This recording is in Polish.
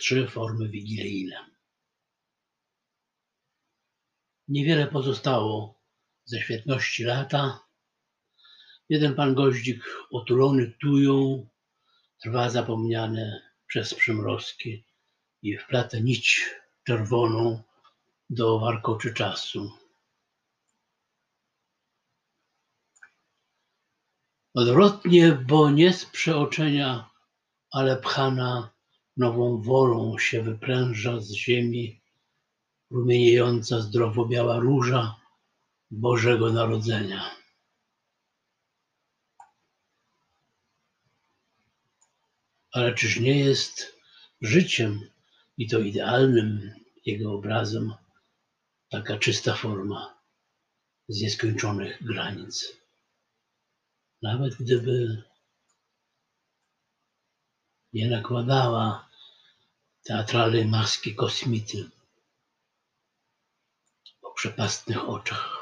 trzy formy wigilijne. Niewiele pozostało ze świetności lata. Jeden pan goździk otulony tują trwa zapomniany przez przymrozki i wplata nić czerwoną do warkoczy czasu. Odwrotnie, bo nie z przeoczenia, ale pchana nową wolą się wypręża z ziemi rumieniejąca zdrowo biała róża Bożego Narodzenia. Ale czyż nie jest życiem i to idealnym jego obrazem taka czysta forma z nieskończonych granic? Nawet gdyby nie nakładała teatralnej maski kosmity po przepastnych oczach.